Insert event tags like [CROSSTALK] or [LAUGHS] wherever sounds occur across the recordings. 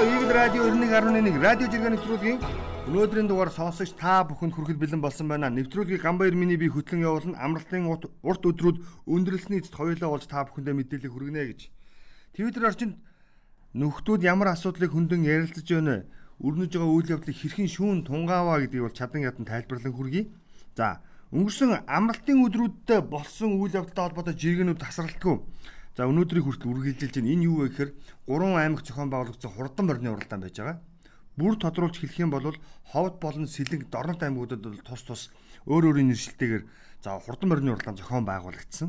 сонсогчдоо Eagle Radio 91.1 радио жиргэн нэвтрүүлгийн өнөөдрийн дугаар сонсогч та бүхэнд хүрэхэд бэлэн болсон байна. Нэвтрүүлгийг Гамбаяр миний би хөтлөн явуулна. Амралтын урт өдрүүд өндөрлсөний эцэст хоёулаа болж та бүхэндээ мэдээлэл хүргэнэ гэж. Twitter орчинд нөхдүүд ямар асуудлыг хөндөн ярилцаж байна вэ? Өрнөж байгаа үйл явдлыг хэрхэн шүүн тунгааваа гэдгийг бол чадан ядан тайлбарлан хүргэе. За, өнгөрсөн амралтын өдрүүдэд болсон үйл явдалтай холбоотой жиргэнүүд тасралтгүй За өнөөдрийг хүртэл үргэлжилж байна. Энэ юу вэ гэхээр 3 аймаг зохион байгуулагчсан хурдан морины уралдаан байж байгаа. Бүр тодруулж хэлэх юм бол ховд болон сэлэг дорнот аймагуудад бол тус тус өөр өөрийн нэршилтэйгээр за хурдан морины уралдаан зохион байгуулагдсан.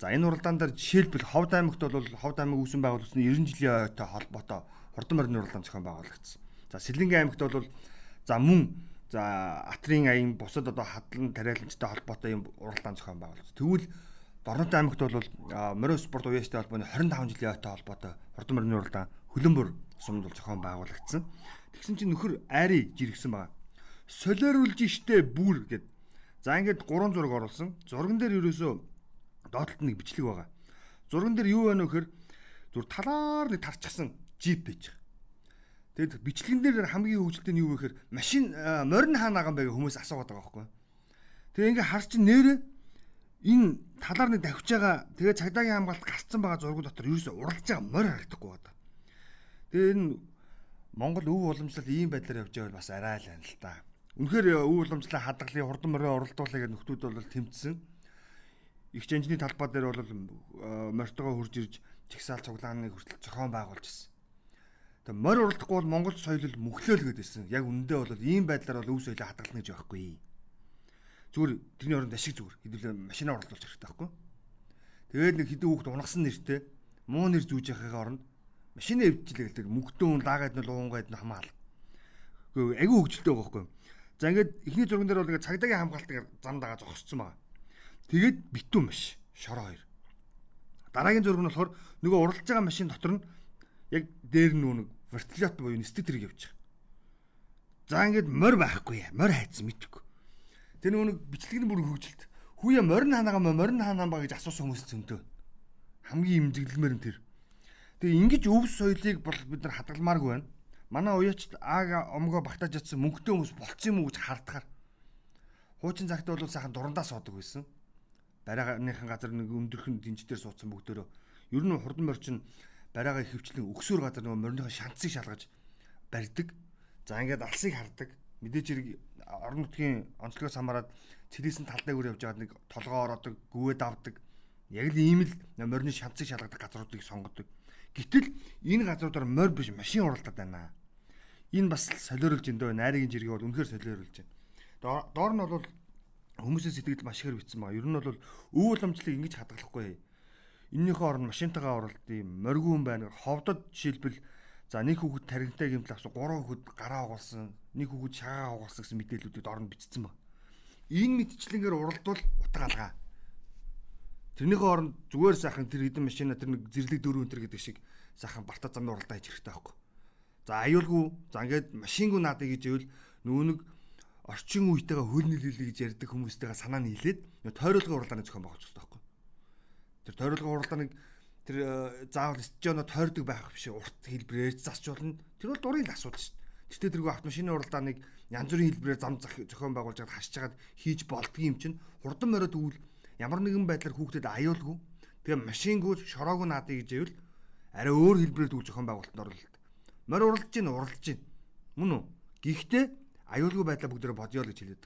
За энэ уралдаан дээр жишээлбэл ховд аймагт бол ховд аймаг үүсгэн байгуулагдсан 90 жилийн ойтой холбоотой хурдан морины уралдаан зохион байгуулагдсан. За Сэлэнгийн аймагт бол за мөн за Атрийн аян бусад одоо хадлан тариаланчтай холбоотой юм уралдаан зохион байгуулагдсан. Тэгвэл Дорнот аймагт бол Морио спорт уяастай холбооны 25 жилийн ойтой холбоотой хурдан морины уралдаан хөлбөмбөр сумд бол зохион байгуулагдсан. Тэгсэн чинь нөхөр айри жиргсэн байгаа. Солиоруулж штэ бүр гэд. За ингээд гурван зураг оруулсан. Зурган дээр ерөөсөө доотлолт нэг бичлэг байгаа. Зурган дээр юу байна вэ гэхээр зүр талаар нэг тарчсан джип байж байгаа. Тэгэд бичлэгэн дээр хамгийн хөвгөлтэй нь юу вэ гэхээр машин морин хаана байгаа юм бэ гэж хүмүүс асуугаад байгаа байхгүй. Тэгээ ингээ харч нэрээ энэ талаар нэг давхиж байгаа тэгээ цагдаагийн хамгаалалт гарцсан байгаа зургууд дотор ерөөсөө уралж байгаа морь харагдахгүй байна. Тэгээ энэ Монгол өв уламжлал ийм байдлаар явж байвал бас арай л байна л та. Үнэхээр өв уламжлал хадгалын хурдан морин оролдуулах гэдэг нөхдүүд бол тэмцсэн. Их жанжны талбай дээр бол морьтойгоо хурж ирж чагсаал цуглааныг хүртэл зохион байгуулж ирсэн. Тэгээ морь уралдахгүй бол Монгол соёл мөхлөөл гэдээсэн. Яг үндэ бол ийм байдлаар бол өв соёлоо хадгална гэж байхгүй зүгээр тэрний оронд ашиг зүгээр хэдүүлээ машинаа орлуулж хэрэгтэй байхгүй. Тэгээд нэг хэдэн хүүхд унагсан нэртэй муу нэр зүүж яхахын оронд машинаа эвдчихлээ гэдэг мөнгөтөн лагаад нь луунгайд нь хамаал. Гэхдээ агүй хөвгөлтэй байгаа байхгүй. За ингээд эхний зурган дээр бол ингээд цагдаагийн хамгаалтыг зам дагаа зогссон байгаа. Тэгээд битүү маш шороо хоёр. Дараагийн зураг нь болохоор нөгөө уралж байгаа машин дотор нь яг дээр нь нэг вертолет буюу стетрийг явж байгаа. За ингээд морь байхгүй. Морь хайцсан мэдгүй. Тэр нөгөө бичлэг нь бүр хөвгөлт. Хүүе морин ханаагаа морин ханаан ба гэж асуусан хүмүүс зөндөө. Хамгийн имзэглэмээр нь тэр. Тэгээ ингэж өв соёлыг бол бид нар хадгалмааргүй байна. Манай уяачд аага омгоо багтааж ятсан мөнгөтэй хүмүүс болцсон юм уу гэж хардахаар. Хуучин цагт бол сайхан дурандаа суудаг байсан. Барайганыхан газар нэг өндөрхөн динждэр суудсан бүгдөө. Ер нь хурдан морчин барайгаа хөвчлэн өксөр газар нөгөө мориныхаа шанцыг шалгаж барьдаг. За ингээд алсыг хардаг. Мэдээж хэрэг орон нутгийн онцлогоос хамаарат цэлийсэн талдаа өөр явж байгаад нэг толгоо ороодаг, гүвэд авдаг. Яг л ийм л морины шанцыг шалгадаг газруудыг сонгодог. Гэтэл энэ газруудаар морь биш машин уралдаад байна. Энэ бас солиоруулж энэ найргийн жиргээ бол үнэхээр солиоруулж байна. Доор нь бол хүмүүсийн сэтгэл маш ихээр битсэн байгаа. Ер нь бол өв уламжлалыг ингэж хадгалахгүй. Эннийхээ оронд машинтайгаа уралдъя, моргиун байна. Ховдод жишээлбэл За нэг хүүхэд таригтай гэмтэл авсан, гурван хүүхэд гараа угаалсан, нэг хүүхэд шагаа угаалсан гэсэн мэдээллүүдийг орнд бичсэн баг. Энэ мэдчлэнгээр уралдвал утга алгаа. Тэрнийхээ оронд зүгээр сайхан тэр хэдэн машина тэр нэг зэрлэг дөрөв өнтер гэдэг шиг сайхан барта замны уралдаа хийж хэрэгтэй байхгүй. За аюулгүй за ингээд машингүй наадыг гэж ивэл нөө нэг орчин үетэйгээ хөл нийлүүлээ гэж ярьдаг хүмүүстэйгээ санаа нийлээд тойруулгын уралдааны зохион байгуулж байгаа байхгүй. Тэр тойруулгын уралдааныг тэр э, заавал стадионо тойрдог байх биш урт хэлбэрээр засч болно. Тэр бол дурын л асуудал шүү дээ. Гэтэ тэргүй автомашины уралдааныг янз бүрийн хэлбэрээр зам зохион байгуулж байгаад хасж хагаад хийж болдгийн юм чинь хурдан мориод өвөл ямар нэгэн байдлаар хүүхдэд аюулгүй. Тэгээ машингууд шороогүй наадыг гэж ивэл арай өөр хэлбэрээр үл зохион байгуулалтанд орлоо. Морь уралдаж гин уралдаж гин. Мөн үү? Гэхдээ аюулгүй байдлаа бүгдөө бодё л гэж хэлээд.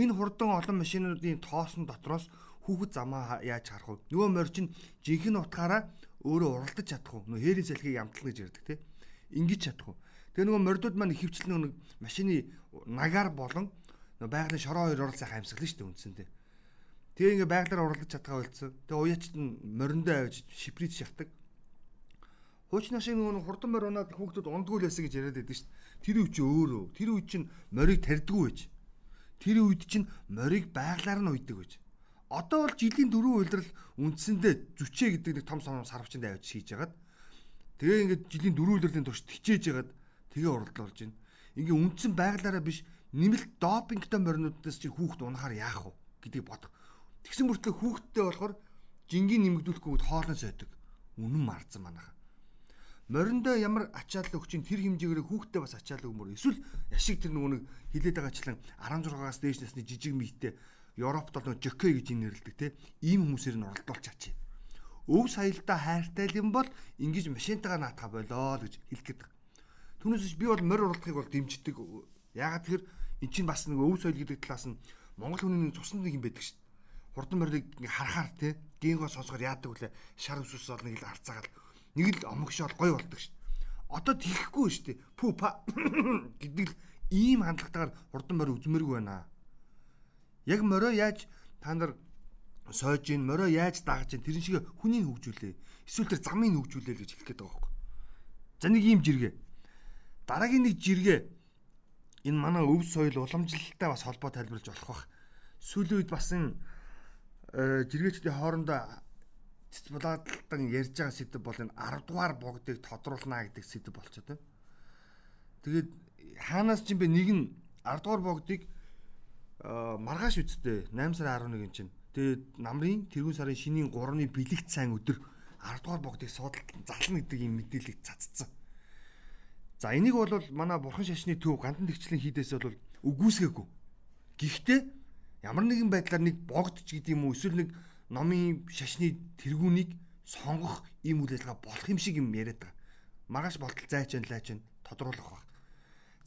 Энэ хурдан олон машинуудын тоосон дотроос хүүхэд замаа яаж харах вэ? Нөгөө морь чинь жинхэнэ утгаараа өөрөө уралдаж чадах уу? Нөгөө хээрийн салхийг ямтлах гэж ярьдаг те. Ингиж чадах уу? Тэгээ нөгөө мордууд маань хөвчлэн нэг машины нагаар болон байгалийн шороо хоёр орол сайхан амьсгална шүү дээ үндсэндээ. Тэгээ ингээ байгалаар уралдаж чадхаа болцсон. Тэгээ уяачд нь мориндоо авиж шиприт шахдаг. Хуучны шиг нөгөө хурдан морь унаад хүүхдүүд ундгүй л байсан гэж яриад байдаг шүү дээ. Тэр үе чи өөрөө. Тэр үе чинь морийг тарьдгүй байж. Тэр үед чинь морийг байгалаар нь уйдаг байж. Одоо бол жилийн дөрөв үйлрэл үндсэндээ зүчээ гэдэг нэг том сум сарвчанд авч хийж ягаад тэгээ ингээд жилийн дөрөв үйлрэлийн турш тичээж ягаад тэгээ уралдал орж байна. Ингээ үндсэн байгалаараа биш нэмэлт допингтой моринуудаас чи хүүхд унахаар яах вэ гэдгийг бодох. Тэгсэн мөртлөө хүүхдтэй болохоор жингийн нэмэгдүүлэхгүй хоолны сойдог. Үнэн марцсан манайха. мориндоо ямар ачаал өгч ин тэр хэмжээгээр хүүхдээ бас ачаал өгмөр эсвэл яшиг тэр нөгөө нэг хилээд байгаачлан 16-аас дээш насны жижиг мийтэй Европт бол нөгөө жокей гэж нэрлэдэг те ийм хүмүүсээр нь оролдуулж ачаа. Өв саялдаа хайртай юм бол ингэж машинтайгаа наатах болоо гэж хэлэх Түүнээс би бол морь уралдахыг бол дэмждэг. Ягаад тэгэхээр эн чинь бас нэг өв соёл гэдэг талаас нь Монгол хүний нэг цуснд нэг юм байдаг шүү дээ. Хурдан морийг харахаар те гинго сонсохоор яадаг үлээ шар өсөс бол нэг л харцаагаад нэг л омогшоол гой болдог шүү дээ. Одоо тихгүй шүү дээ. Пү па [COUGHS] гэдэг л ийм хандлагатаар хурдан морь үзмэргүй байна. Яг морио яаж та нар сойж ийн морио яаж дагаж ийн тэрэн шиг хүний хөгжүүлээ. Эсвэл тэр замын хөгжүүлээ л гэж хэлэх гээд байгаа байхгүй. За нэг ийм жиргээ. Дараагийн нэг жиргээ энэ манай өв соёл уламжлалтай бас холбоо тайлбарлаж болох бах. Сүүлийн үед бас энэ э, жиргээчдийн хоорондоо цэцбулааталтан ярьж байгаа сэдв бол энэ 10 дугаар богдыг тодруулна гэдэг сэдв болчиход байна. Тэгээд хаанаас ч юм бэ нэг нь 10 дугаар богдыг э, маргааш үсттэй 8 сарын 11-нд чинь Тэгээд намрын тэрүүн сарын шинийн 3-ны бэлэгт сайн өдөр 10 дугаар богдыг суудалт зална гэдэг юм мэдээлэл цацсан. За энийг бол манай бурхан шашны төв гандан тэгчлэн хийдээс бол үгүйсгээгүй. Гэхдээ ямар нэгэн байдлаар нэг богд ч гэдэг юм уу эсвэл нэг номын шашны тэргүүнийг сонгох ийм үйл ажиллагаа болох юм шиг юм яриад байгаа. Маргааш болтол зайч энэ лайч энэ тодруулах баг.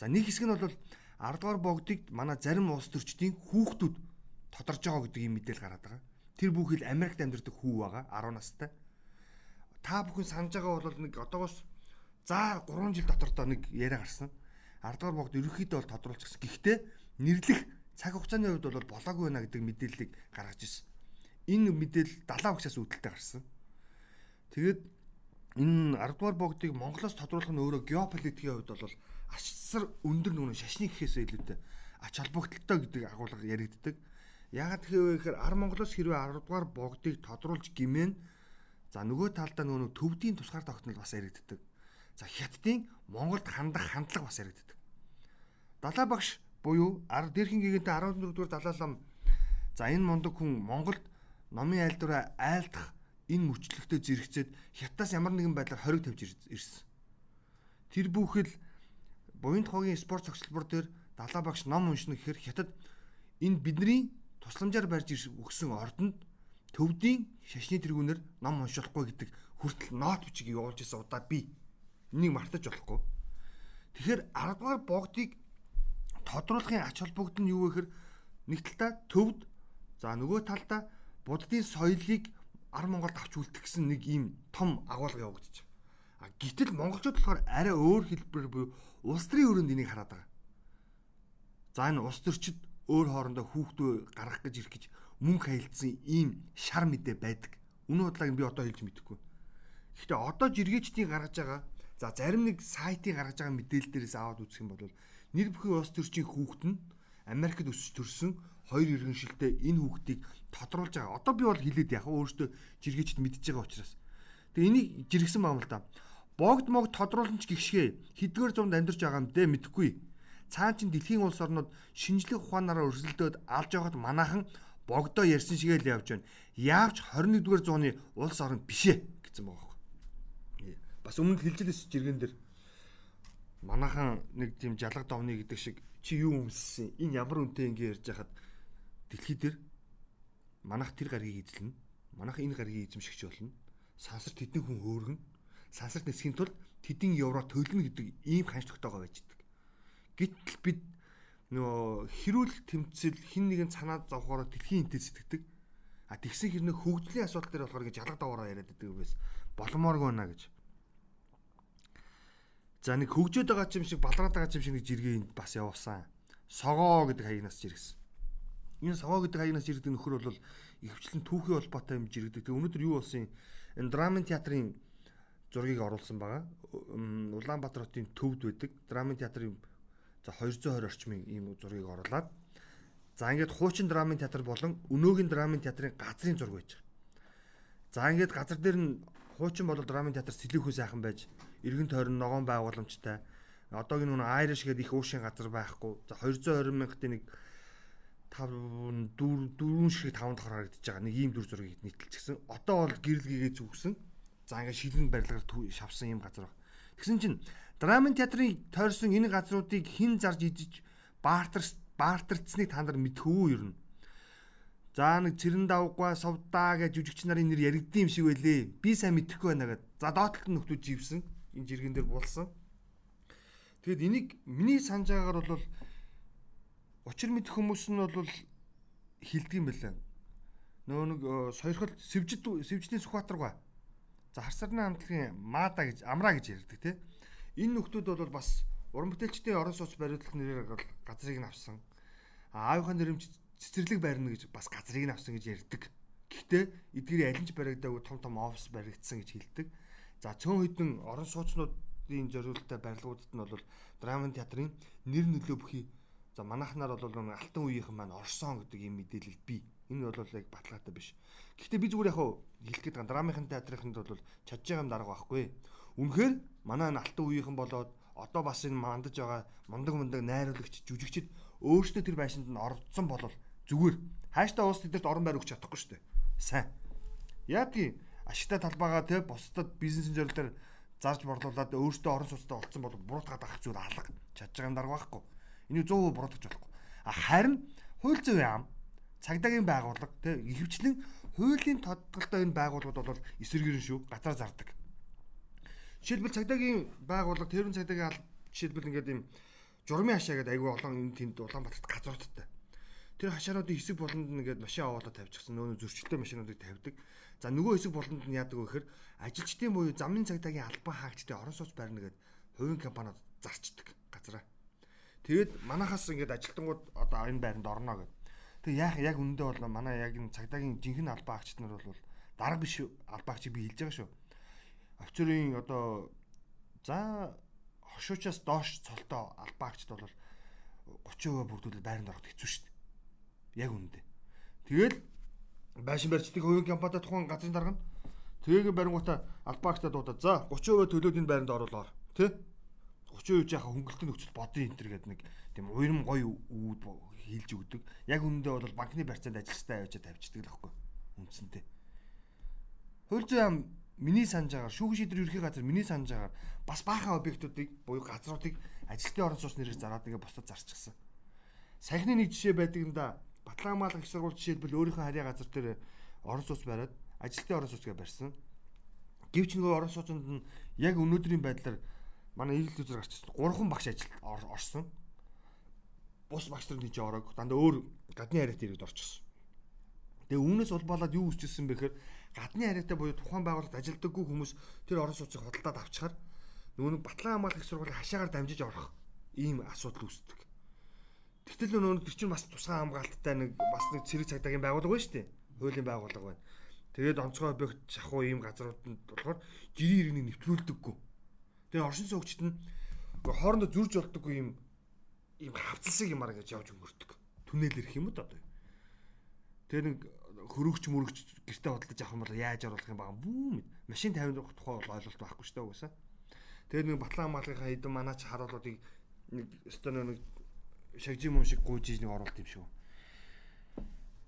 За нэг хэсэг нь бол 10 дугаар богдыг манай зарим улс төрчдийн хүүхдүүд тодорж байгаа гэдэг юм мэдээлэл гараад байгаа. Тэр бүхэл Америкт амьдардаг хүү байгаа 10 настай. Та бүхэн санаж байгаа бол нэг одоогоос за 3 жил дотор доо нэг яриа гарсан. 10 дугаар богд ерөөхдөө бол тодруулчихсан. Гэхдээ нэрлэх цаг хугацааны хувьд бол болоогүй байна гэдэг мэдээллийг гаргаж ирсэн. Энэ мэдээлэл 70 багшаас үүдэлтэй гарсан. Тэгээд энэ 10 дугаар богдыг Монголоос тодруулах нь өөрөө геополитикийн хувьд бол асар өндөр нүгэн шашны гэхээс илүүтэй ач холбогдолтой гэдэг агуулга яригддаг. Яагаад гэвэл ихэр ар Монголоос хэрвээ 10 дугаар богдыг тодруулж гимэн за нөгөө талдаа нөгөө төвдийн тусгаар тогтнол бас яригддаг. За хятадын Монголд хандах хандлага бас яригддаг. Далаа багш буюу ар дээрхэн гигэнтэй 14 дугаар далаа лам за энэ мундаг хүн Монголд номын айлдвараа айлдах энэ мөчлөгтөө зэрэгцээд хятадаас ямар нэгэн байдлаар хориг тавьж ирсэн. Тэр бүхэл буян тухайгийн спорт цогцлбор дээр далаа багш ном уншина гэхээр хятад энэ бидний тусламжаар барьж өгсөн ордонд төвдийн шашны тэргүүнээр ном уншуулахгүй гэдэг хүртэл нот бичиг явуулж исэн удаа би энийг мартаж болохгүй. Тэгэхээр 10 дугаар богдыг тодруулахын ач холбогдол нь юу вэ гэхээр нэг талдаа төвд за нөгөө талдаа буддын соёлыг ар Монголд авч үлдэх гэсэн нэг ийм том агуулга явагдаж байгаа. А гэтэл монголчууд болохоор арай өөр хэлбэрээр буюу улс төрийн өрөөнд энийг хараад байгаа. За энэ улс төрчид өөр хоорондоо хүүхдөө гаргах гэж ирэх гэж мөнгө хаялцсан ийм шар мэдээ байдаг. Үнэн удааг би одоо хэлж мэдэхгүй. Гэхдээ одоо жиргээчдийн гаргаж байгаа за зарим нэг сайтыг гаргаж байгаа мэдээлэл дээрээс аваад үзэх юм бол нэр бүхий улс төрчийн хүүхд нь Америкт өсөж төрсөн хоёр иргэншилтэй энэ хүүхдийг тодруулж байгаа. Одоо би бол хэлээд яхаа өөртөө жиргээчд мэдж байгаа учраас. Тэгээ энийг жиргсэн байна л да. Богд мог тодруулж гихшгээ хэдгээр зуунд амьдарч байгаа юм дэ мэдхгүй цаан чин дэлхийн улс орнууд шинжлэх ухаанаараа өрсөлдөөд алж явахад манаахан богдоо ярьсан шигээ л явж байна. Яавч 21-р зууны улс орн бишээ гэсэн байгаа юм. Бас өмнө хэлжлээс жиргэн дээр манаахан нэг тийм жалга довны гэдэг шиг чи юу өмссөн? Энэ ямар үнэтэй ингэ ярьж хахад дэлхий дээр манайх тэр гаргийг эзлэнэ. Манайх энэ гаргийг эзэмшигч болно. Сансар тэдний хүн хөөргөн. Сансарт нисхийн тулд тэдний евро төлнө гэдэг ийм ханч тогтоогоо байж идэг. Гэтэл бид нөгөө хэрүүл тэмцэл хин нэгэн цанаад зовхороо дэлхийн интэд сэтгэдэг. А тэгсэн хэрнээ хөгжлийн асуудал дээр болохоор гэж ялгад даваараа яриад байдаг юмээс боломооргүй байна гэж. За нэг хөгжөөд байгаа юм шиг балраад байгаа юм шиг нэг жиргээ энд бас явуулсан. Согоо гэдэг хаягнаас жиргэсэн. Энэ согоо гэдэг хаягнаас жиргэдэг нөхөр бол ихэвчлэн түүхийн холбоотой юм жиргэдэг. Тэгээ өнөөдөр юу болсон юм? Энэ драмын театрын зургийг оруулсан байгаа. Улаанбаатар хотын төвд байдаг. Драмын театрын За 220 орчмын ийм зургийг оруулаад за ингээд хуучин драмын театр болон өнөөгийн драмын театрын газрын зураг байж байгаа. За ингээд газар дээр нь хуучин болол драмын театр сэлэхүү сайхан байж эргэн тойрон ногоон байгууламжтай. Одоогийн нүн Айриш гэдэг их уушин газар байхгүй. За 220 мянгатын нэг 5 4 4 шиг 5 давхар харагдаж байгаа. Нэг ийм дүр зургийг нийтэлчихсэн. Одоо бол гэрэл гээгээ зүгсэн. За ингээд шилэн барилгаар шавсан ийм газар байна. Гэсэн чинь драмын театрын тойрсон энэ газруудыг хэн зарж идэж баартар баартарцсныг та нар мэдхүү юу юм. За нэг цэрэн давггаа совдаа гэж жүжигч нарын нэр яригдсан юм шиг байлээ. Би сайн мэдэхгүй байна гэдэг. За доотлолт нь нөхдүүд живсэн. Энэ жиргэн дээр булсан. Тэгэд энийг миний санаж байгаагаар бол учир мэдэх хүмүүс нь бол хилдэг юм байна. Нөө нэг э, сойрхол сэвжид сэвжний Сүхбаатар гоо. За харсарны хамтлагийн Маада гэж Амраа гэж ярьдаг тий. Энэ нөхдүүд бол бас уран бүтээлчдийн орон сууц бариудлах нэрээр газрыг нь авсан. Аавынхаа нэрмж цэцэрлэг барина гэж бас газрыг нь авсан гэж ярьдаг. Гэхдээ эдгээр алинч баригдаагүй том том офис баригдсан гэж хэлдэг. За цөөн хэдэн орон сууцнууд энэ зориулалттай барилгуудад нь бол драмын театрын нэр нөлөө бүхий за манайхнаар бол алтан үеийнхэн маань орсон гэдэг юм мэдээлэл бий. Энэ бол яг баталгаатай биш. Гэхдээ би зүгээр яг хэлэх гээд байгаа драмын театрыханд бол чадж байгаа юм дарга байхгүй. Үнэхээр манай энэ алтан үеийнхэн болоод одоо бас энэ мандаж байгаа мундаг мундаг найруулагч жүжигчд өөрсдөө тэр байшинд нь орцсон болол зүгээр хааштай уус тэдэрт орон байр өгч чадахгүй шүү дээ. Сайн. Яагаад ашигтай талбайгаа те бусдад бизнесийн зорилтоор зарж борлуулад өөртөө орон сууцтай болцсон бол буруутгаад авах зүйл алга чадж байгаа юм дарга байхгүй. Энийг 100% буруутгах болохгүй. А харин хууль зүйн ам цагдаагийн байгууллага тэг ихэвчлэн хуулийн тодголтой энэ байгууллагууд бол эсэргээрэн шүү газар зардаг. Жишээлбэл цагдаагийн байгууллага тэрүүн цагдаагийн жишээлбэл ингээд юм журмын хашаа гэдэг айгүй олон энэ тэнд Улаанбаатарт газруудтай. Тэр хашаануудын хэсэг болонд нэгээд машин аваалаа тавьчихсан нөө зөрчилтэй машинуудыг тавьдаг. За нөгөө хэсэг болонд нь яадаг вэ гэхээр ажилчдын буюу замын цагдаагийн албан хаагчдын орон сууц барина гэд хувийн компаниуд зарчдаг газараа. Тэгээд манахаас ингээд ажилтнууд одоо энэ байранд орно гэд. Тэг яах яг үндэ бол манай яг энэ цагдаагийн жинхэнэ албан хаагчид нар бол дарга биш албан хаагчийг би хэлж байгаа шүү. Офицерын одоо за хошуучаас доош цолтой албан хаагчид бол 30% бүрдүүлэл байранд ороход хэцүү шүү. Яг үндэ. Тэгэл байшин барьцдаг хувийн компанитай тухайн газрын дарга нь тэгээгийн барингуудаа албаагчтай дуудаад за 30% төлөөд энэ байранд оруулаар тий 30% яхаа хөнгөлтөнд нөхцөл бодын энэ төр гэдэг нэг тийм уйрам гоё үүд хийлж өгдөг. Яг үүндээ бол банкны барьцаанд ажилчтай авчиад тавьчихдаг л байхгүй үндсэндээ. Хууль зүйн ам миний санаж агаар шүүх шийдвэр ерхий газар миний санаж агаар бас баахан объектуудыг буюу газруудыг ажилтны орон сууц нэрээр зараад ингээ бусдад зарчихсан. Сахины нэг жишээ байдаг юм да Батлан хамгаалах их сургууль жишээлбэл өөрийнхөө харьяа газар дээр орон сууц бариад ажилтны орон сууцгаа барьсан. Гэвч нөгөө орон сууцнд нь яг өнөөдрийн байдлаар манай ижил үзэр гарч ирсэн. Гурван багш ажил орсон. Бус багш нар тийч ороог дандаа өөр гадны харьяат ирээд орчихсон. Тэгээ үүнээс улбалаад юу үүсчихсэн бэ гэхээр гадны харьяатай буюу тухайн байгууллагад ажилдаггүй хүмүүс тэр орон сууцыг хөдөлтөд авчихаар нөгөө нэг батлан хамгаалах их сургуулийн хашаагаар дамжиж орох ийм асуудал үүсдэг. Тэгтэл нөгөө тэр чинь бас тусгай хамгаалттай нэг бас нэг цэрэг цагдаагийн байгууллага байна шүү дээ. Хуулийн байгууллага байна. Тэгээд онцгой объект шахуу ийм газруудад болохоор жирийн иргэнийг нэвтрүүлдэггүй. Тэгээд оршин суугчид нь хоорондоо зөрж болдоггүй ийм ийм хавцалсыг юмар гэж явж өнгөрдөг. Түнэл ирэх юм уу одоо. Тэгээд нэг хөрөгч мөрөгч гэрте бодлож авах юм бол яаж оруулах юм баа бүү мэд. Машин тавих тухай бол ойлголт байхгүй шүү дээ угаасаа. Тэгээд нэг батлан хамгаалгын хэдэн манаач харуулуудыг нэг өстөө нэг шагжим юм шиг гүйж нэг оруулт юм шүү.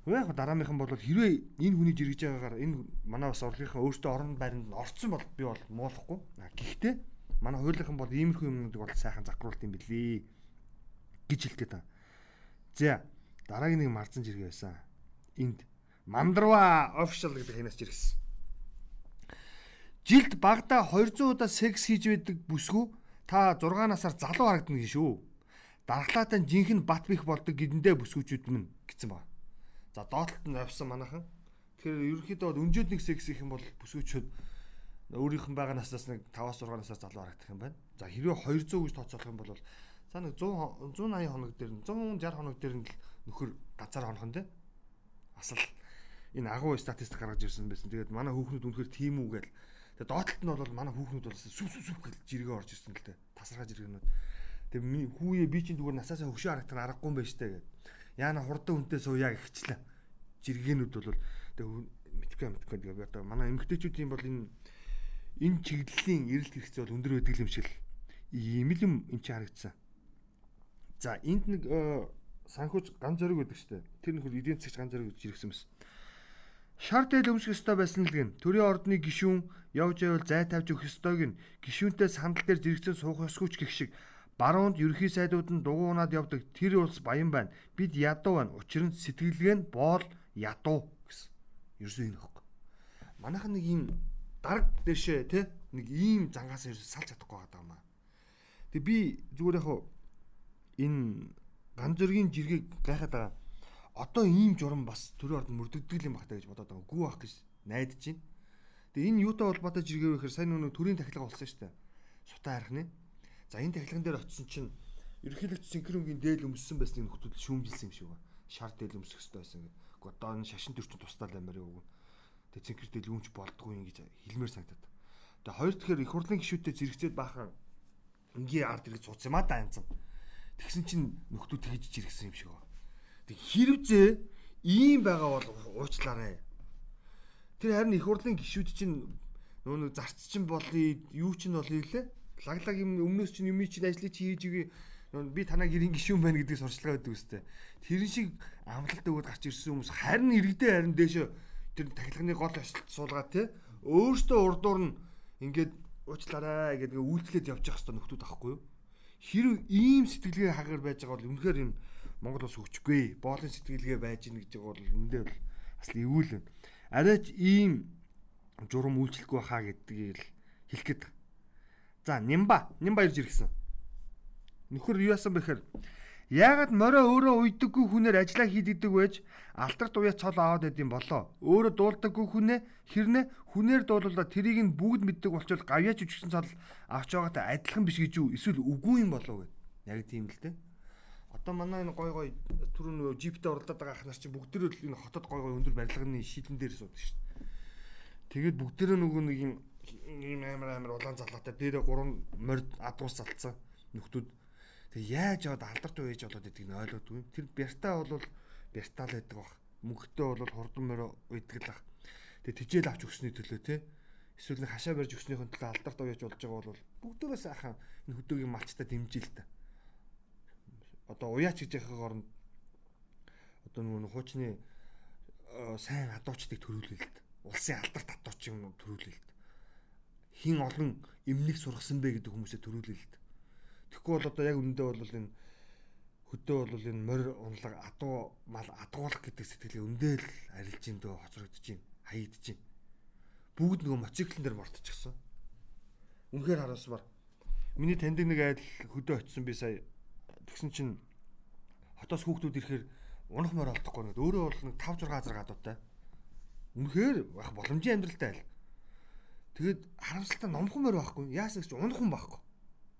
Яг дараамийнхан бол хэрвээ энэ хүний жиргэж байгаагаар энэ манай бас орлогынхаа өөртөө орон байранд орцсон бол би бол муулахгүй. Гэхдээ манай хуулийнхан бол иймэрхүү юмнуудыг бол сайхан закруулт юм билий гэж хэлдэг та. За дараагийн нэг марзан жиргээ байсан. Энд Мандрва official гэдэг хянаас жиргэсэн. Жилд багада 200 удаа секс хийж байдаг бүсгүй та 6 насаар залуу харагдана шүү дархлаатай жинхэнэ бат бих болдог гэдэндээ бүсгүүчүүд минь гэсэн ба. За доотлолт нь авсан манайхан. Тэгэхээр ерөнхийдөө өнжөөд нэг секс их юм бол бүсгүүчүүд өөрийнх нь байгаа наснаас нэг 5-6 наснаас залуу харагдах юм байна. За хэрвээ 200 гэж тооцоолох юм бол за нэг 100 180 хоног дээр 160 хоног дээр нь л нөхөр газар хонох нь те. Асал энэ агуу статистик гаргаж ирсэн байсан. Тэгээд манай хүүхнүүд үнэхээр тийм үү гээл. Тэгээд доотлолт нь бол манай хүүхнүүд бол сүв сүв сүв гэж жиргээ орж ирсэн л те. Тасархаа жиргээнүүд. Тэгээ хүүе би чинь зүгээр насаасаа хөвшөө харагдах аргагүй юм байна штэ гэд. Яана хурдан үнтэй сууя гихчлээ. Жиргэнүүд бол тэгээ мэдхгүй мэдхгүй тэгээ одоо манай эмгтээчүүдийн бол энэ энэ чиглэлийн эрэлт хэрэгцээ бол өндөр байдаг юм шиг ийм л юм энэ чи харагдсан. За энд нэг э, санхүүж ган зориг байдаг штэ. Тэр нөхөр эдийн засгч ган зориг гэж иргсэн мэс. Шар дээл өмсөх ёстой байсан л гэн. Төрийн ордны гишүүн явж байвал зай тавьж өгөх ёстойг нь гишүүнтэй сандал дээр зэрэгцэн суух ёсгүй ч гэх шиг баруунд ерхий сайдууд нь дугуунаад явдаг тэр улс баян байна. Бид ядуу байна. Учир нь сэтгэлгээ нь боол ядуу гэсэн. Ерөөсөө энэ хөөх. Манайхан нэг юм дараг дэшээ те нэг ийм зангаас ерөөсөө салж чадахгүй байгаа юм аа. Тэг би зүгээр яг энэ ган зөргийн жиргэг гайхаад байгаа одоо ийм журам бас төрийн орд мөрдөгдөг юм бахтаа гэж бодоод байгаа. Гүү ах гэж найдаж байна. Тэгээ энэ юутай холбоотой жиргээ вэ гэхээр сайн нүг төрийн тахилга болсон шүү дээ. Сутаа харахны. За энэ тахилган дээр очисон чинь ерөнхийлөгч синхронгийн дээл өмссөн байсныг нөхдөд шүүмжилсэн юм шиг ба. Шар дээл өмсөх хэрэгтэй байсан гэдэг. Гэхдээ одоо энэ шашин төрчин тусдаа лаймаар юу. Тэгээ цэнхэр дээл өмч болдгүй юм гэж хэлмээр санагдаад. Тэгээ хоёр дахь их хурлын гишүүдэд зэрэгцээд баахан ингийн ард ирэх цуц юм а да янзан. Тэгсэн чинь нөхдөө тэгж жиргсэн юм шиг ба. Тэг хэрвзээ ийм байгаа бол уучлаарай. Тэр харин их хурлын гишүүд чинь нөө зарц чинь болъё юу чинь болъё лээ. Лаглаг юм өмнөөс чинь юм чинь ажлыг чи хийж игээ би танаа гэрийн гишүүн байна гэдэг сурчлага өгдөг үстэй. Тэрэн шиг амлалт өгöd гарч ирсэн хүмүүс харин иргэдээ харин дээшөө тэр тахилганы гол ажилт суулгаад те өөртөө урдуур нь ингээд уучлаарай гэдэг үйлчлээд явчих хэвээр нөхдүүд ахгүй юу? Хэрв ийм сэтгэлгээ хагаар байж байгаа бол үнэхээр юм Монгол ус хөгжихгүй. Боолын сэтгэлгээ байж ийн гэж бол үндэ бол бас эвүүл байна. Арайч ийм журам үйлчлэхгүй хаа гэдгийг л хэлэх гээд. За, Нимба, Нимба ирж ирсэн. Нөхөр юу яасан бэхээр Яагаад морио өөрөө уйдаггүй хүнээр ажиллаа хийдэгдэг байж алтар туяа цол аваад байд юм болоо. Өөрөө дуулдаггүй хүнээ хэрнээ хүнээр дуулуулаад тэрийг нь бүгд мэддэг болчвол гавьяач үчигсэн цол авч байгаатай адилхан биш гэж юу? Эсвэл үгүй юм болов гэд. Яг тийм л дээ. Одоо манай энэ гой гой түр нөгөө джиптэй оролдоод байгаа ах нар чи бүгдээрээ л энэ хотод гой гой өндөр барилгын шийдэн дээр суудаг шүү дээ. Тэгээд бүгдээрээ нөгөө нэг юм ийм амар амар улаан залгаатай дээрээ гурван морд адуус залцсан нөхдүүд. Тэг яаж яваад алдарт үйж болоод идгийг нь ойлгодгүй. Тэр бяртаа бол бяртаал байдаг бах. Мөнхтэй бол хурдан морь үйдэг л бах. Тэг тижэл авч өгсөний төлөө те эсвэл нэг хашаа барьж өгснөхийн төлөө алдарт уяж болж байгаа бол бүгдөөс ахаа энэ хөдөөгийн малчтай дэмжил та одоо уяач гэж яхах оронд одоо нөгөө хуучны э, сайн адуучдыг төрүүлэлт улсын алдарт адуучийг төрүүлэлт хин олон эмнэг сургасан бэ гэдэг хүмүүсээ төрүүлэлт тэгэхгүй бол одоо яг үндэ бол энэ хөдөө бол энэ морь унлаг адуу мал адуулах гэдэг сэтгэлээ өндөө л арилж ин дөө хоцрогдож ин хаягдж ин бүгд нөгөө моциклэн дээр мартчихсан үнэхээр хараасмаар миний таньдаг нэг айл хөдөө очисон би сая. Тэгсэн чинь хотоос хүүхдүүд ирэхээр унах морь олдохгүй нэг өөрөө бол нэг 5 6 газар гадуутай. Үнэхээр байх боломжийн амьдралтай айл. Тэгээд харамсалтай номхон морь байхгүй. Яасан гэж унах хүн байхгүй.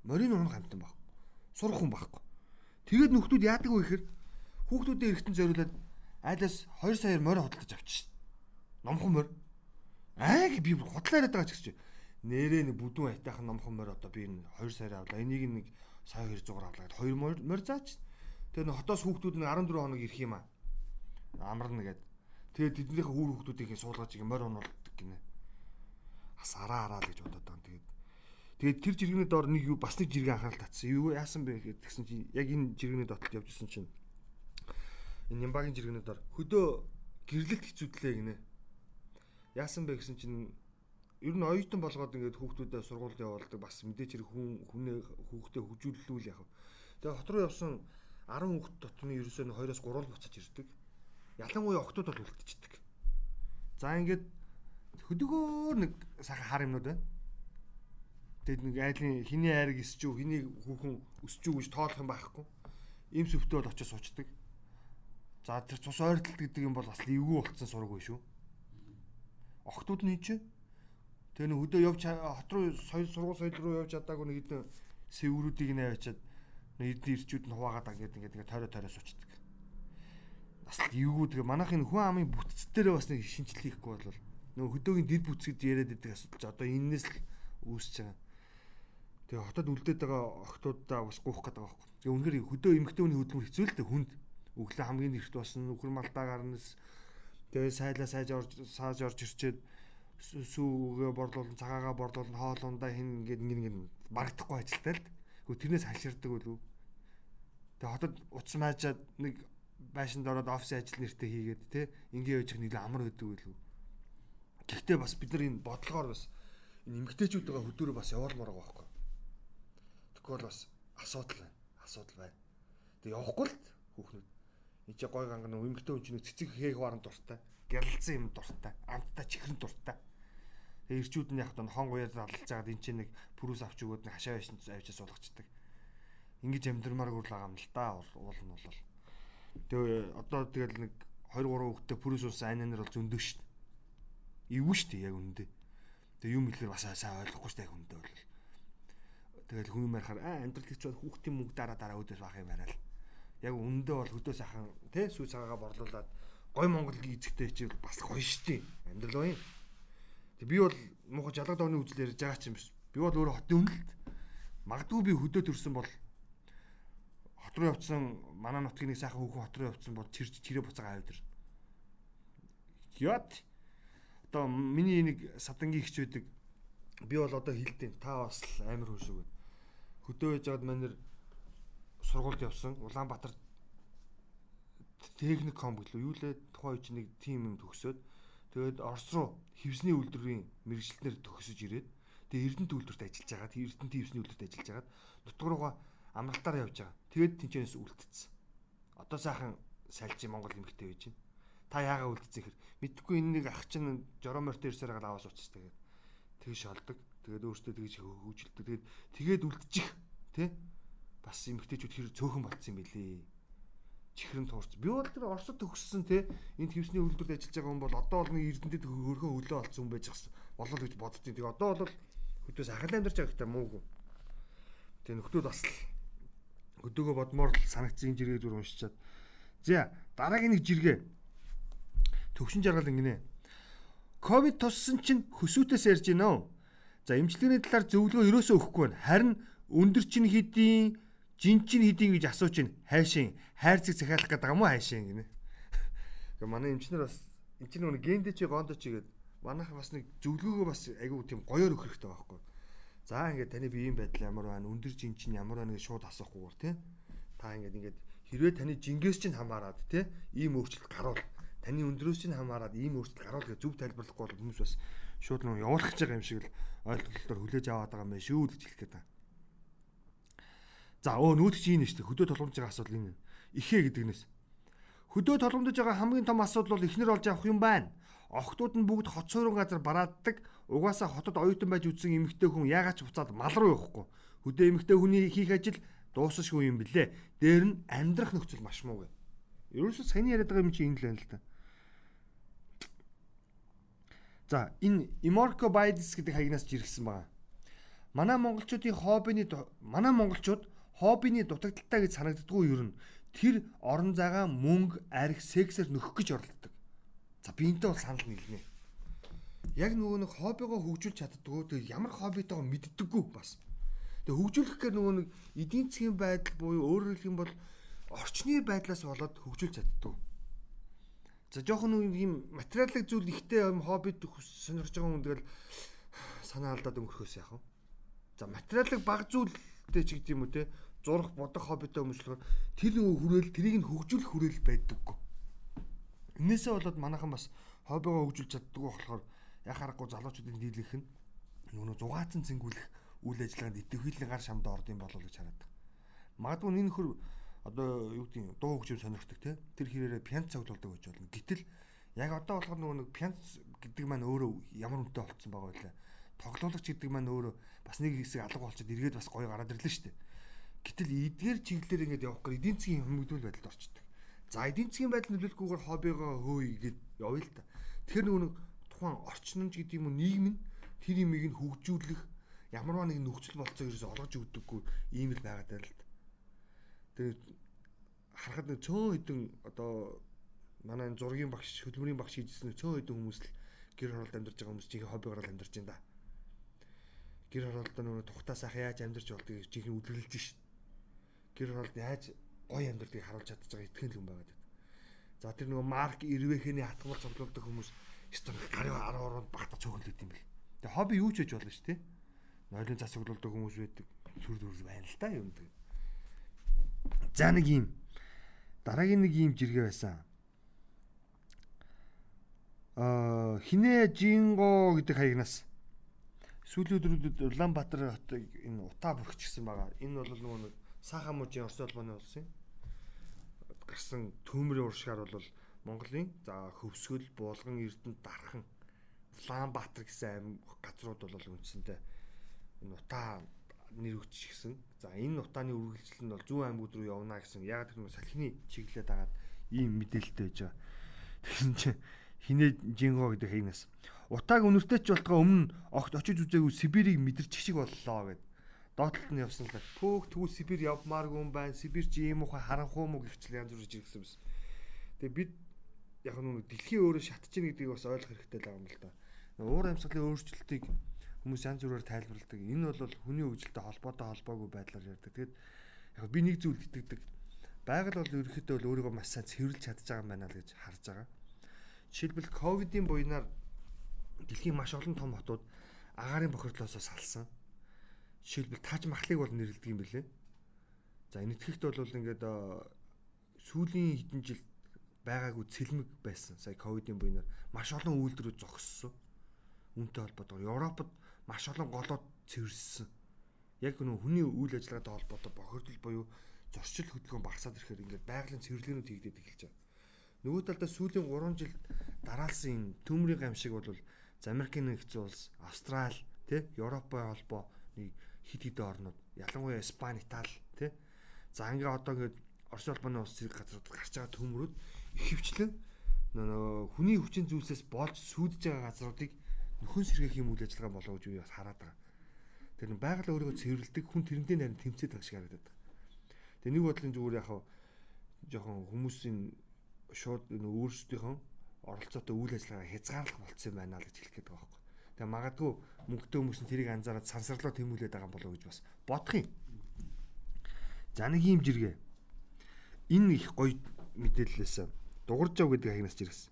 Морийг унах амтан байхгүй. Сурах хүн байхгүй. Тэгээд нөхдүүд яадаг вэ гэхээр хүүхдүүдээ эргэтэн зориулаад айлаас 2 саяар морь хөдөлж авчих. Номхон морь. Аа би худлаараад байгаа ч гэсэн нэрээ нэг бүдүүн айтайхан номхон морь одоо би энэ 2 саяар авлаа. Энийг нэг сая 200 авлаа гэд 2 морь заач. Тэгээ нэг хотоос хүүхдүүд нэг 14 хоног ирэх юм аа. Амарна гэд. Тэгээ тэднийхээ хүүр хүүхдүүдийн суулгаж ингэ морь онуулдаг гинэ. Бас араа араа л гэж бодоод байгаа. Тэгээд Тэгээд тэр жиргэний доор нэг юу бас нэг жиргээ анхаарал татсан. Юу яасан бэ гэсэн чинь яг энэ жиргэний дотор явжсэн чинь энэ Нямбагийн жиргэний доор хөдөө гэрлэлт хэцүүдлээ гинэ. Яасан бэ гэсэн чинь ер нь оюутан болгоод ингээд хүүхдүүдэд сургуульд явуулдаг бас мэдээч хэрэг хүн хүнээ хүүхдээ хөгжүүлүүлүүл яг. Тэгээ хот руу явсан 10 хүүхд дотны ерөөсөө 2-оос 3 л буцаж ирдэг. Ялангуяа октод бол үлдчихдэг. За ингээд хөдөгөөр нэг сайхан хар юмнууд байна. Тэгээд нэг айлын хиний айрыг эсч үү, хиний хүүхэн өсч үү гэж тоолох юм байхгүй. Им сүвтөө бол очиж суучдаг. За тэр цус ойртолт гэдэг юм бол бас эвгүй болцсон сураг биш үү? Октод нь чинь Тэгээ нэг хөдөө явж хот руу соёл сургууль соёл руу явж чадаагүй нэг хэдэн сэврүүдийг нэ авчиад нэг хэдэн ирчүүд нь хуваагаад ингээд ингээд ингээд тойроо тойроо сучдаг. Бас эвгүй тэгээ манайхын хүн амын бүтц дээр бас нэг шинжил хийхгүй бол нөгөө хөдөөгийн дид бүтц гэж яриад байдаг асуудал одоо энээс л үүсэж байгаа. Тэгээ хотод үлдээд байгаа охтуудаа бас гуух гээд байгаа байхгүй. Тэгээ үнэхээр хөдөө эмгтэн хүний хөдөлмөр хэцүү л дээ хүнд. Өглөө хамгийн эрт басна, нөхөр малтаа гарнас. Тэгээ сайлаа сайж орж сааж орж ирчээд сүүгээ борлуулан цагаагаа борлуулан хоолундаа хин ингээд ингэ ингэ барагдахгүй ажилтай л. Хөө тэрнээс хаширдаг үлээ. Тэгээ хотод утас маажаад нэг байшинд ороод офисын ажил нэртэй хийгээд те ингээ явж их нэг амар өдөг үлээ. Гэхдээ бас бид нар энэ бодлогоор бас энэ эмгтээчүүдээ хөдөөрөө бас явуулмаар байгаа байхгүй. Тэгвэл бас асуудал байна. Асуудал байна. Тэг явахгүй л хүүхнүүд. Энд чи гой ганган эмгтээ хүн чинь цэцэг хээх баран дуртай. Гэрэлцсэн юм дуртай. Амттай чихрэн дуртай. Тэг ирчүүд нь яг тон хон гоёор аллаж байгаад эн чинь нэг пүрүүс авч өгөөд нэг хашаа байшин авчиж суулгачдаг. Ингиж амьдрмааргүй л байгаа юм л да уул нь бол. Тэгээ одоо тэгэл нэг 2 3 хүүхдтэй пүрүүс уусан айнаар бол зөндөө шүү дээ. Ивгүй шүү дээ яг үндэ. Тэгээ юм хэлэхээр бас сайн ойлгохгүй шүү дээ яг үндэ бол. Тэгэл хүн юм ярахаар аа амьдрал гэж бол хүүхдийн мөнгө дараа дараа өдөөс бах юм яриа л. Яг үндэ бол хөдөө сайхан тий сүү цагаагаа борлуулад гой Монголгийн эзэгтэй чи бас гоё шүү дээ. Амьдрал гоё юм. Тэг би бол муухай жалгад оны үзэл ярьж байгаа ч юм биш. Би бол өөрөө хотын үнэлт. Магадгүй би хөдөө төрсэн бол хот руу явцсан манай нутгийн нэг сайхан хүүхэн хот руу явцсан бол чирж чирээ буцаага аваад ир. Яат. Одоо миний нэг садангийн ихч байдаг. Би бол одоо хилдэн та бас амар хүн шиг байна. Хөдөө байж байгаад манер сургуульд явсан. Улаанбаатар техником гэлөө юу лээ тухайн үе нэг тим юм төгсөөд тэгээд Орос руу хевсний үйлдвэрийн мэрэгчлэнээр төгсөж ирээд тэгээд Эрдэнэт үйлдвэрт ажиллаж байгаа. Тэгээд Эрдэнэт хевсний үйлдвэрт ажиллаж хагаад нутгаруугаа амралтаараа явж байгаа. Тэгээд тэнцэнээс үлдсэн. Одоо сайхан сайлж Монгол эмэгтэй байж байна. Та яагаад үлдсэн хэр мэдхгүй энэ нэг ах чинь жороморт ирсээр гал аваас уцс тэгээд тэгж шалдаг. Тэгээд өөртөө тэгж хөвжөлдөг. Тэгээд тэгээд үлдчих тий бас эмэгтэйчүүд хэр цөөхөн болцсон юм бэлээ чихрэн туурч. Би бол тэр Оросд төгссөн те энд хевсний үйлдвэрт ажиллаж байгаа хүн бол одоо бол нэг эрдэнэтэд хөрхөн хөлөө олцсон хүн байж гас болол гэж боддtiin. Тэгээ одоо бол хөдөөс ахал амьдарч байгаа гэхдээ муугүй. Тэгээ нөхдүүд бас хөдөөгөө бодмоор л санагдсан жиргээ зүр уншичаад. За дараагийн нэг жиргээ. Төвшин жаргал ингэнэ. Ковид туссан чинь хөсөөтөөс ярьж гинэ үү? За эмчилгээний талаар зөвлөгөө ерөөсөө өгөхгүй байна. Харин өндөр чин хэдийн жинчин хэдийн гэж асууж байна. Хайшин хайрцаг захиалах гэдэг юм уу хайшин гинэ. [LAUGHS] Гэхдээ манай эмчнэр бас чинь нэг гендэ чи гондо чи гэдэг манайх бас нэг зөвлөгөөгөө бас айгүй тийм гоёор өгөх хэрэгтэй байхгүй. За ингээд таны биеийн байдал ямар байна? Өндөр жинчин ямар байна гэж шууд асуухгүйгээр тий. Та ингээд ингээд хэрвээ таны жингээс чинь хамаарад тий ийм өөрчлөлт гарвал таны өндрөөс чинь хамаарад ийм өөрчлөлт гарвал гэж зөв тайлбарлахгүй бол хүмүүс бас шууд нөө явуулах гэж байгаа юм шиг л ойлголтоор хүлээж аваад байгаа юм байна шүү гэж хэлэх гээд байна. За өө нүүдч ийм нэштэй хөдөө толгомж байгаа асуудал энэ. Ихээ гэдэгнээс. Хөдөө толгомдож байгаа хамгийн том асуудал бол ихнэр олж авах юм байна. Охтууд нь бүгд хот суурин газар барааддаг. Угаасаа хотод оюутан байж үтсэн эмэгтэй хүн яагаад ч буцаад мал руу явахгүй. Хөдөө эмэгтэй хүний хийх ажил дуусахгүй юм блэ. Дээр нь амьдрах нөхцөл маш муу гэ. Ерөөсөө саяны яриад байгаа юм чи энэ л байна л та. За энэ Imorco Bides гэдэг хаягнаас жиргсэн байгаа. Манай монголчуудын хоббины манай монголчууд хоббины дутагдaltaй гэж санагддгүй юу юм. Тэр орон зайгаа мөнгө, арх, сексээр нөхөх гэж оролддог. За би энэтэй бол санал нийлнэ. Яг нөгөө нэг хоббигоо хөгжүүлж чаддгүй. Тэг ямар хоббитойгоо мэддэггүй бас. Тэг хөгжүүлэх гэхээр нөгөө нэг эдийн засгийн байдал буюу өөрөөр хэлэх юм бол орчны байдлаас болоод хөгжүүлж чаддгүй. За жоохон юм материалын зүйл ихтэй юм хоббит сонирхож байгаа хүн тэгэл санаа алдаад өнгөрөхөөс яах вэ? За материалын баг зүйлтэй ч гэдэг юм уу те зурх бодох хоббитой өмчлөхөөр тэр хүрээл тэрийг нь хөгжүүлэх хүрээл байдаггүй. Инээсээ болоод манайхан бас хоббигоо хөгжүүлж чаддгүй болохоор яхаа харахгүй залуучуудын дийлэх нь нөгөө зугаацсан цэнгүүлэх үйл ажиллагаанд идэвхжүүлэн гар шамд орд юм болов гэж хараад. Магадгүй энэ нөхөр одоо юу гэдэг дуу хөгжим сонирхдаг те тэр хэрээрээ пянц цуглуулдаг гэж болно. Гэтэл яг одоо болохоор нөгөө нэг пянц гэдэг маань өөрөө ямар үнэтэй болцсон байгаа вэ? Тоглоулагч гэдэг маань өөрөө бас нэг хэсэг алга болчиход эргээд бас гоё гараад ирлээ шүү дээ. Гэтэл эдгээр чиглэлээр ингээд явах гэр эдийн засгийн хүмүүдүүл байдалд орчдөг. За эдийн засгийн байдал нөлөөлөхгүйгээр хоббигоо хөөе гэд явъя л та. Тэгэхээр нөгөө тухайн орчномж гэдэг юм уу нийгэм нь тэр имийг нь хөгжүүлэх ямарваа нэг нөхцөл болцоо ерөөсө олгож өгдөггүй ийм л байгаад байл л та. Тэгээд харахад нэг цөөн хэдэн одоо манай зургийн багш хөдөлмөрийн багш хийжсэн цөөн хэдэн хүмүүс л гэр хороолд амьдарч байгаа хүмүүс чинь хоббигоор л амьдарч байна да. Гэр хороолдоо нөгөө тухтаа сайхан яаж амьдарч болдгийг чихэн үлгэлж шít гэр оролд яаж гоё амьдралыг харуулж чадчих байгаа итгэн л хүн байгаад байна. За тэр нөгөө марк ирвэхний хатгамал цуглуулдаг хүмүүс ёстой гарын 10 ороод багтаа цөөхөлдөд юм бэл. Тэгээ хобби юу ч хийж болно шүү дээ. Нойлын цас цуглуулдаг хүмүүс байдаг. Сүр дүрс байна л та юм дээ. За нэг юм дараагийн нэг юм жиргээ байсан. аа хинэ жинго гэдэг хаягнаас сүүлийн өдрүүдэд Улаанбаатар хотыг энэ утаа бүрхчихсэн байгаа. Энэ бол нөгөө нэг саахан мужийн Орос улбаны улсын гарсан төмрийн уршгаар бол Монголын за хөвсгөл, Булган, Эрдэнэ, Дархан, Улаанбаатар гэсэн аймаг газрууд бол үндсэндээ энэ утаа нэр өгчихсэн. За энэ утааны үргэлжлэл нь бол зүүн аймагуд руу явна гэсэн. Яг тэр нэг салхины чиглэлээд агаад ийм мэдээлэлтэй байж байгаа. Тэгсэн чинь хинэ жинго гэдэг хийнээс утааг өнөртэй ч болтгоо өмнө огт очиж үзээгүй Сибирийг мэдэрчих шиг боллоо гэд. Доотлолт нь явсан л пөөх тэгвэл Сибирь явмааргүй юм байна. Сибирь чи ийм ухаан харанхуу мө гэвчлээ янз бүрж ирсэн юм. Тэгээ бид яг нэг дэлхийн өөрөө шатж ийн гэдгийг бас ойлгох хэрэгтэй л юм л да. Уур амьсгалын өөрчлөлтийг хүмүүс янз бүрээр тайлбарладаг. Энэ бол хүний хөгжилтэй холбоотой холбоогүй байдлаар ярьдаг. Тэгэд яг би нэг зүйл итгэдэг. Байгаль бол ерөнхийдөө бол өөрийгөө маш сайн цэвэрлж чадж байгаа юм байна л гэж харж байгаа. Жишээлбэл ковидын буйнаар дэлхийн маш олон том хотууд агаарын бохирдлоосоо салсан. Жишээлбэл Таж Махлыг бол нэрлэдэг юм билэ. За энэ итгэхт бол ингээд сүүлийн хэдэн жил байгаагүй цэлмэг байсан. Сая ковидын буйнаар маш олон үйлдвэрүүд зогссон. Үүнтэй холбоотойгоор Европод маш олон голоод цэвэрсэн. Яг нөө хүний үйл ажиллагаатай холбоотой бохирдол буюу зорчил хөдөлгөөн багасаад ирэхээр ингээд байгалийн цэвэрлэгээнүүд хийгдээд эхэлж байгаа. Нөгөө талдаа сүүлийн 3 жил дараалсан энэ төмрийн гамшиг бол Америкийн нэгдсэн улс, Австрали, тэ Европын холбоо нэг хит хитэ орнууд, ялангуяа Испани, Итали, тэ. За ингээ одоо ингээд Орос улбаны улс зэрэг газрууд гарч байгаа төмрүүд ихэвчлэн нөгөө хүний хүчин зүйлсээс болж сүйдэж байгаа газруудыг нөхөн сэргээх юм үйл ажиллагаа болоо гэж би бас хараад байгаа. Тэр нь байгаль өөрийгөө цэвэрлдэг хүн тэрнтэй нарийн тэмцээд байгаа шиг харагдаад байгаа. Тэгээ нэг бодлын зүгээр яг жоохон хүмүүсийн шууд өөрсдийнхөө оролцоотой үйл ажиллагаа хязгаарлах болцсон юм байна л гэж хэлэх гээд байгаа байхгүй. Тэгээ магадгүй мөнгөтэй хүмүүс нь тэрийг анзаараад сансарлоо тэмүүлээд байгаа болоо гэж бас бодох юм. За нэг юм жиргээ. Энэ их гоё мэдээллээс дугаржав гэдэг агнаас жиргэсэн.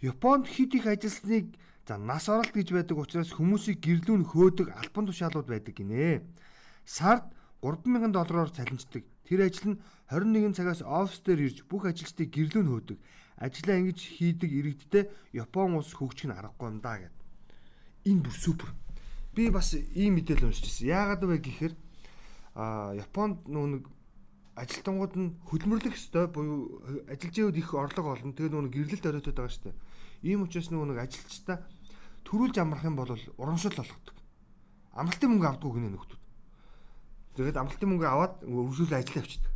Японд хит их ажилсныг за нас оролт гэж байдаг учраас хүмүүсийг гэрлүүн хөөдөг албан тушаалууд байдаг гинэ. Сард 3000 доллараар цалинждаг. Тэр ажил нь 21 цагаас офис дээр ирж бүх ажилчдыг гэрлүүн хөөдөг ажлаа ингэж хийдэг иргэдтэй Япон улс хөгжих нь аргагүй юм да гэд. Энэ бүр супер. Би бас ийм мэдээлэл уншиж ирсэн. Яагаад вэ гэхээр а Японд нүүн ажилтнууд нь хөдөлмөрлөх ёстой буюу ажилчид их орлого олно. Тэгээ нүүн гэрлэлт оройтод байгаа дээ. Ийм учраас нүүн ажилчдаа төрүүлж амрах юм бол урамшил болгодог. Амралтын мөнгө авдаггүй гинэ нөхдүүд. Тэгээд амралтын мөнгө аваад үргэлжлүүлээ ажил авчдаг.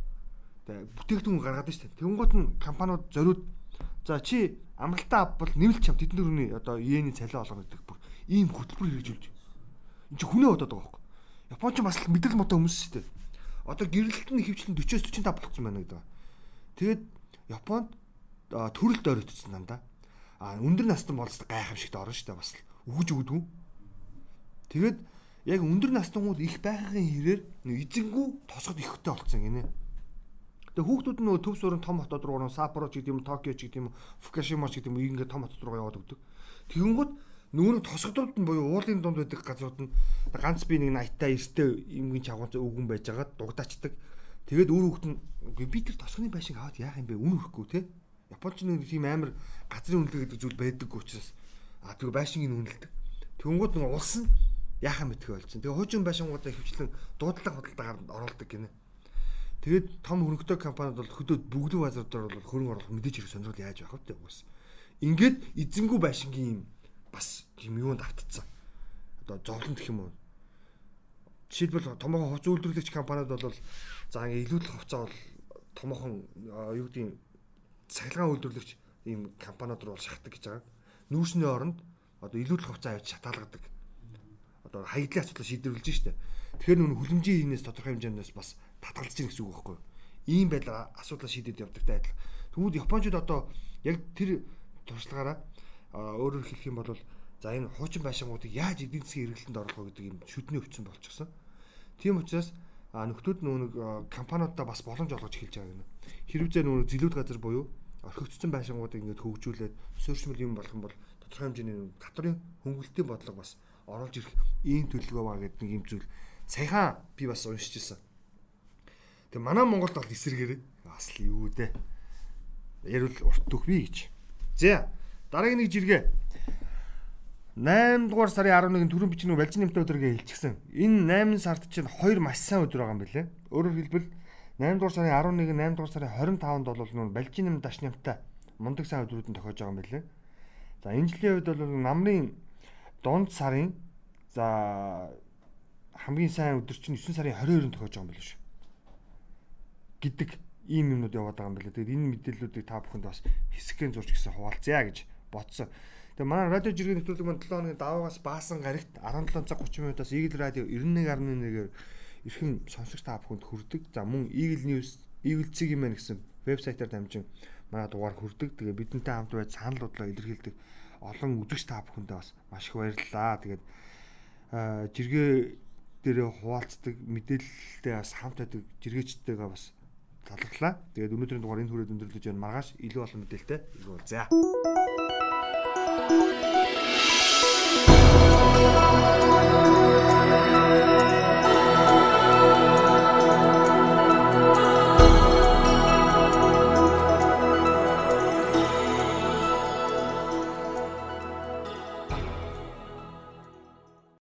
Тэгээ бүтээгдэхүүн гаргаад дээ. Тэнгуут нь компаниуд зориуд За чи амралтаа авбал нэмэлт чам тэдэн дөрөвний одоо иений цалин олгоно гэдэг бүр ийм хөтөлбөр хэрэгжүүлж. Энд чи хүнээ бодоод байгаа байхгүй. Японч бас мэдрэл мотой хүмүүс шүү дээ. Одоо гэрэлт нь хөвчлэн 40-45 болцсон байна гэдэг. Тэгээд Японд төрөлд оройтсон дандаа. А өндөр настан болс гайхамшигт орно шүү дээ бас өгж өгдгүү. Тэгээд яг өндөр настангууд их байхын хэрээр эзэнгүү тосгод ихтэй болцсон гинэ. Тэгээ хүүхдүүд нь төв суурин том хотод руу Саппоро ч гэдэг юм, Токио ч гэдэг юм, Фукушима ч гэдэг юм ингээд том хотод руу яваад өгдөг. Тэгэнгүүт нөгөө тосгодууд нь буюу уулын дунд байдаг газрууд нь ганц би нэг 80 та 90 юмгийн чавганц өвгөн байж байгаа дугдаачдаг. Тэгээд өөр хүүхд нь би тэр тосгоны байшин аваад яах юм бэ? Үн өрөхгүй те. Японч нэг тийм амар газрын үнэлгээ гэдэг зүйл байдаг учраас а тэр байшингийн үнэлдэг. Тэнгүүд нэг улс нь яах юм бэ тхэ болсон. Тэгээ хуучин байшингуудаа хөвчлэн дуудлага худалдаагаар оруулдаг гинэ. Тэгээд том хөрөнгөтэй компаниуд бол хөдөөд бүгдийн базар дээр бол хөрөнгө оруулах мэдээж хэрэг сонирхол яаж явах вэ уус. Ингээд эзэнгүү байшингийн юм бас юм юунд автцсан. Одоо зовлон гэх юм уу. Жишээлбэл томоохон хувц үйлдвэрлэгч компаниуд бол за ингээ илүүдэл хувцаа бол томоохон юу гэдгийг цахилгаан үйлдвэрлэгч ийм компаниуд руу шахдаг гэж байгаа. Нүүрсний оронд одоо илүүдэл хувцаа авч шатаалгадаг. Одоо хаягдлын асуудал шийдвэрлэж штэ. Тэгэхээр нүн хүлэмжийн хийнээс тодорхой хэмжээндээс бас татгалзаж гин гэсэн үг байхгүй юу? Ийм байдлаар асуудал шийдэд явдагтай адил. Тэгвэл Япончууд одоо яг тэр туршлагаараа өөрөөр хэлэх юм бол за энэ хуучин байшингуудыг яаж эдийн засгийн эргэлтэнд оруулах вэ гэдэг юм шүдний өвчин болчихсон. Тийм учраас нөхдүүд нүүн компаниудаа бас боломж олгож эхэлж байгаа юм. Хэрвээ нүүн зилүүд газар буюу орхигдсон байшингуудыг ингээд хөгжүүлээд суурьшмал юм болох юм бол тодорхой хэмжээний татврын хөнгөлөлтийн бодлого бас оруулж ирэх ийм төлөвлөгөө байгаа гэдэг нэг юм зүйл саяхан би бас уншиж ирсэн. Тэг манай Монголд бол эсэргээр бас л юу дээ. Ярил урт төхвэ гэж. За Дараагийн нэг жиргээ. 8 дугаар сарын 11-нд түрэн бичнэ балжин нэмтэ өдрөгээ хэлчихсэн. Энэ 8 сард чинь 2 маш сайн өдөр байгаа юм билэ. Өөрөөр хэлбэл 8 дугаар сарын 11, 8 дугаар сарын 25-нд бол нүүн балжин нэм даш нэмтэ мундаг сайн өдрүүд нь тохиож байгаа юм билэ. За энэ жилийн үед бол намрын дунд сарын за хамгийн сайн өдөр чинь 9 сарын 22-нд тохиож байгаа юм билээ шүү. гэдэг ийм юмнууд яваад байгаа юм билээ. Тэгээд энэ мэдээллүүдийг та бүхэнд бас хэсэгэн зурж гисэн хуваалцъя гэж бодсон. Тэгээ манай радио жиргээ нэвтрүүлэг маань 7 хоногийн даваагаас баасан гарагт 17 цаг 30 минутаас Eagle радио 91.1-ээр эрхэм сонсогч та бүхэнд хүрдэг. За мөн Eagle News, Eagle цэг юм байна гэсэн вебсайтаар дамжин манай дугаар хүрдэг. Тэгээ бидэнтэй хамт байж санал бодлоо илэрхийлдэг олон үзэгч та бүхэндээ бас маш их баярлалаа. Тэгээд жиргээ дээрээ хуваалцдаг мэдээлэлтэй бас хамт байдаг жиргээчтэйгээ бас талархлаа. Тэгээд өнөөдрийн дугаар энэ хүрээд өндөрлөж байна. Маргааш илүү олон мэдээлэлтэй иргүүл. За.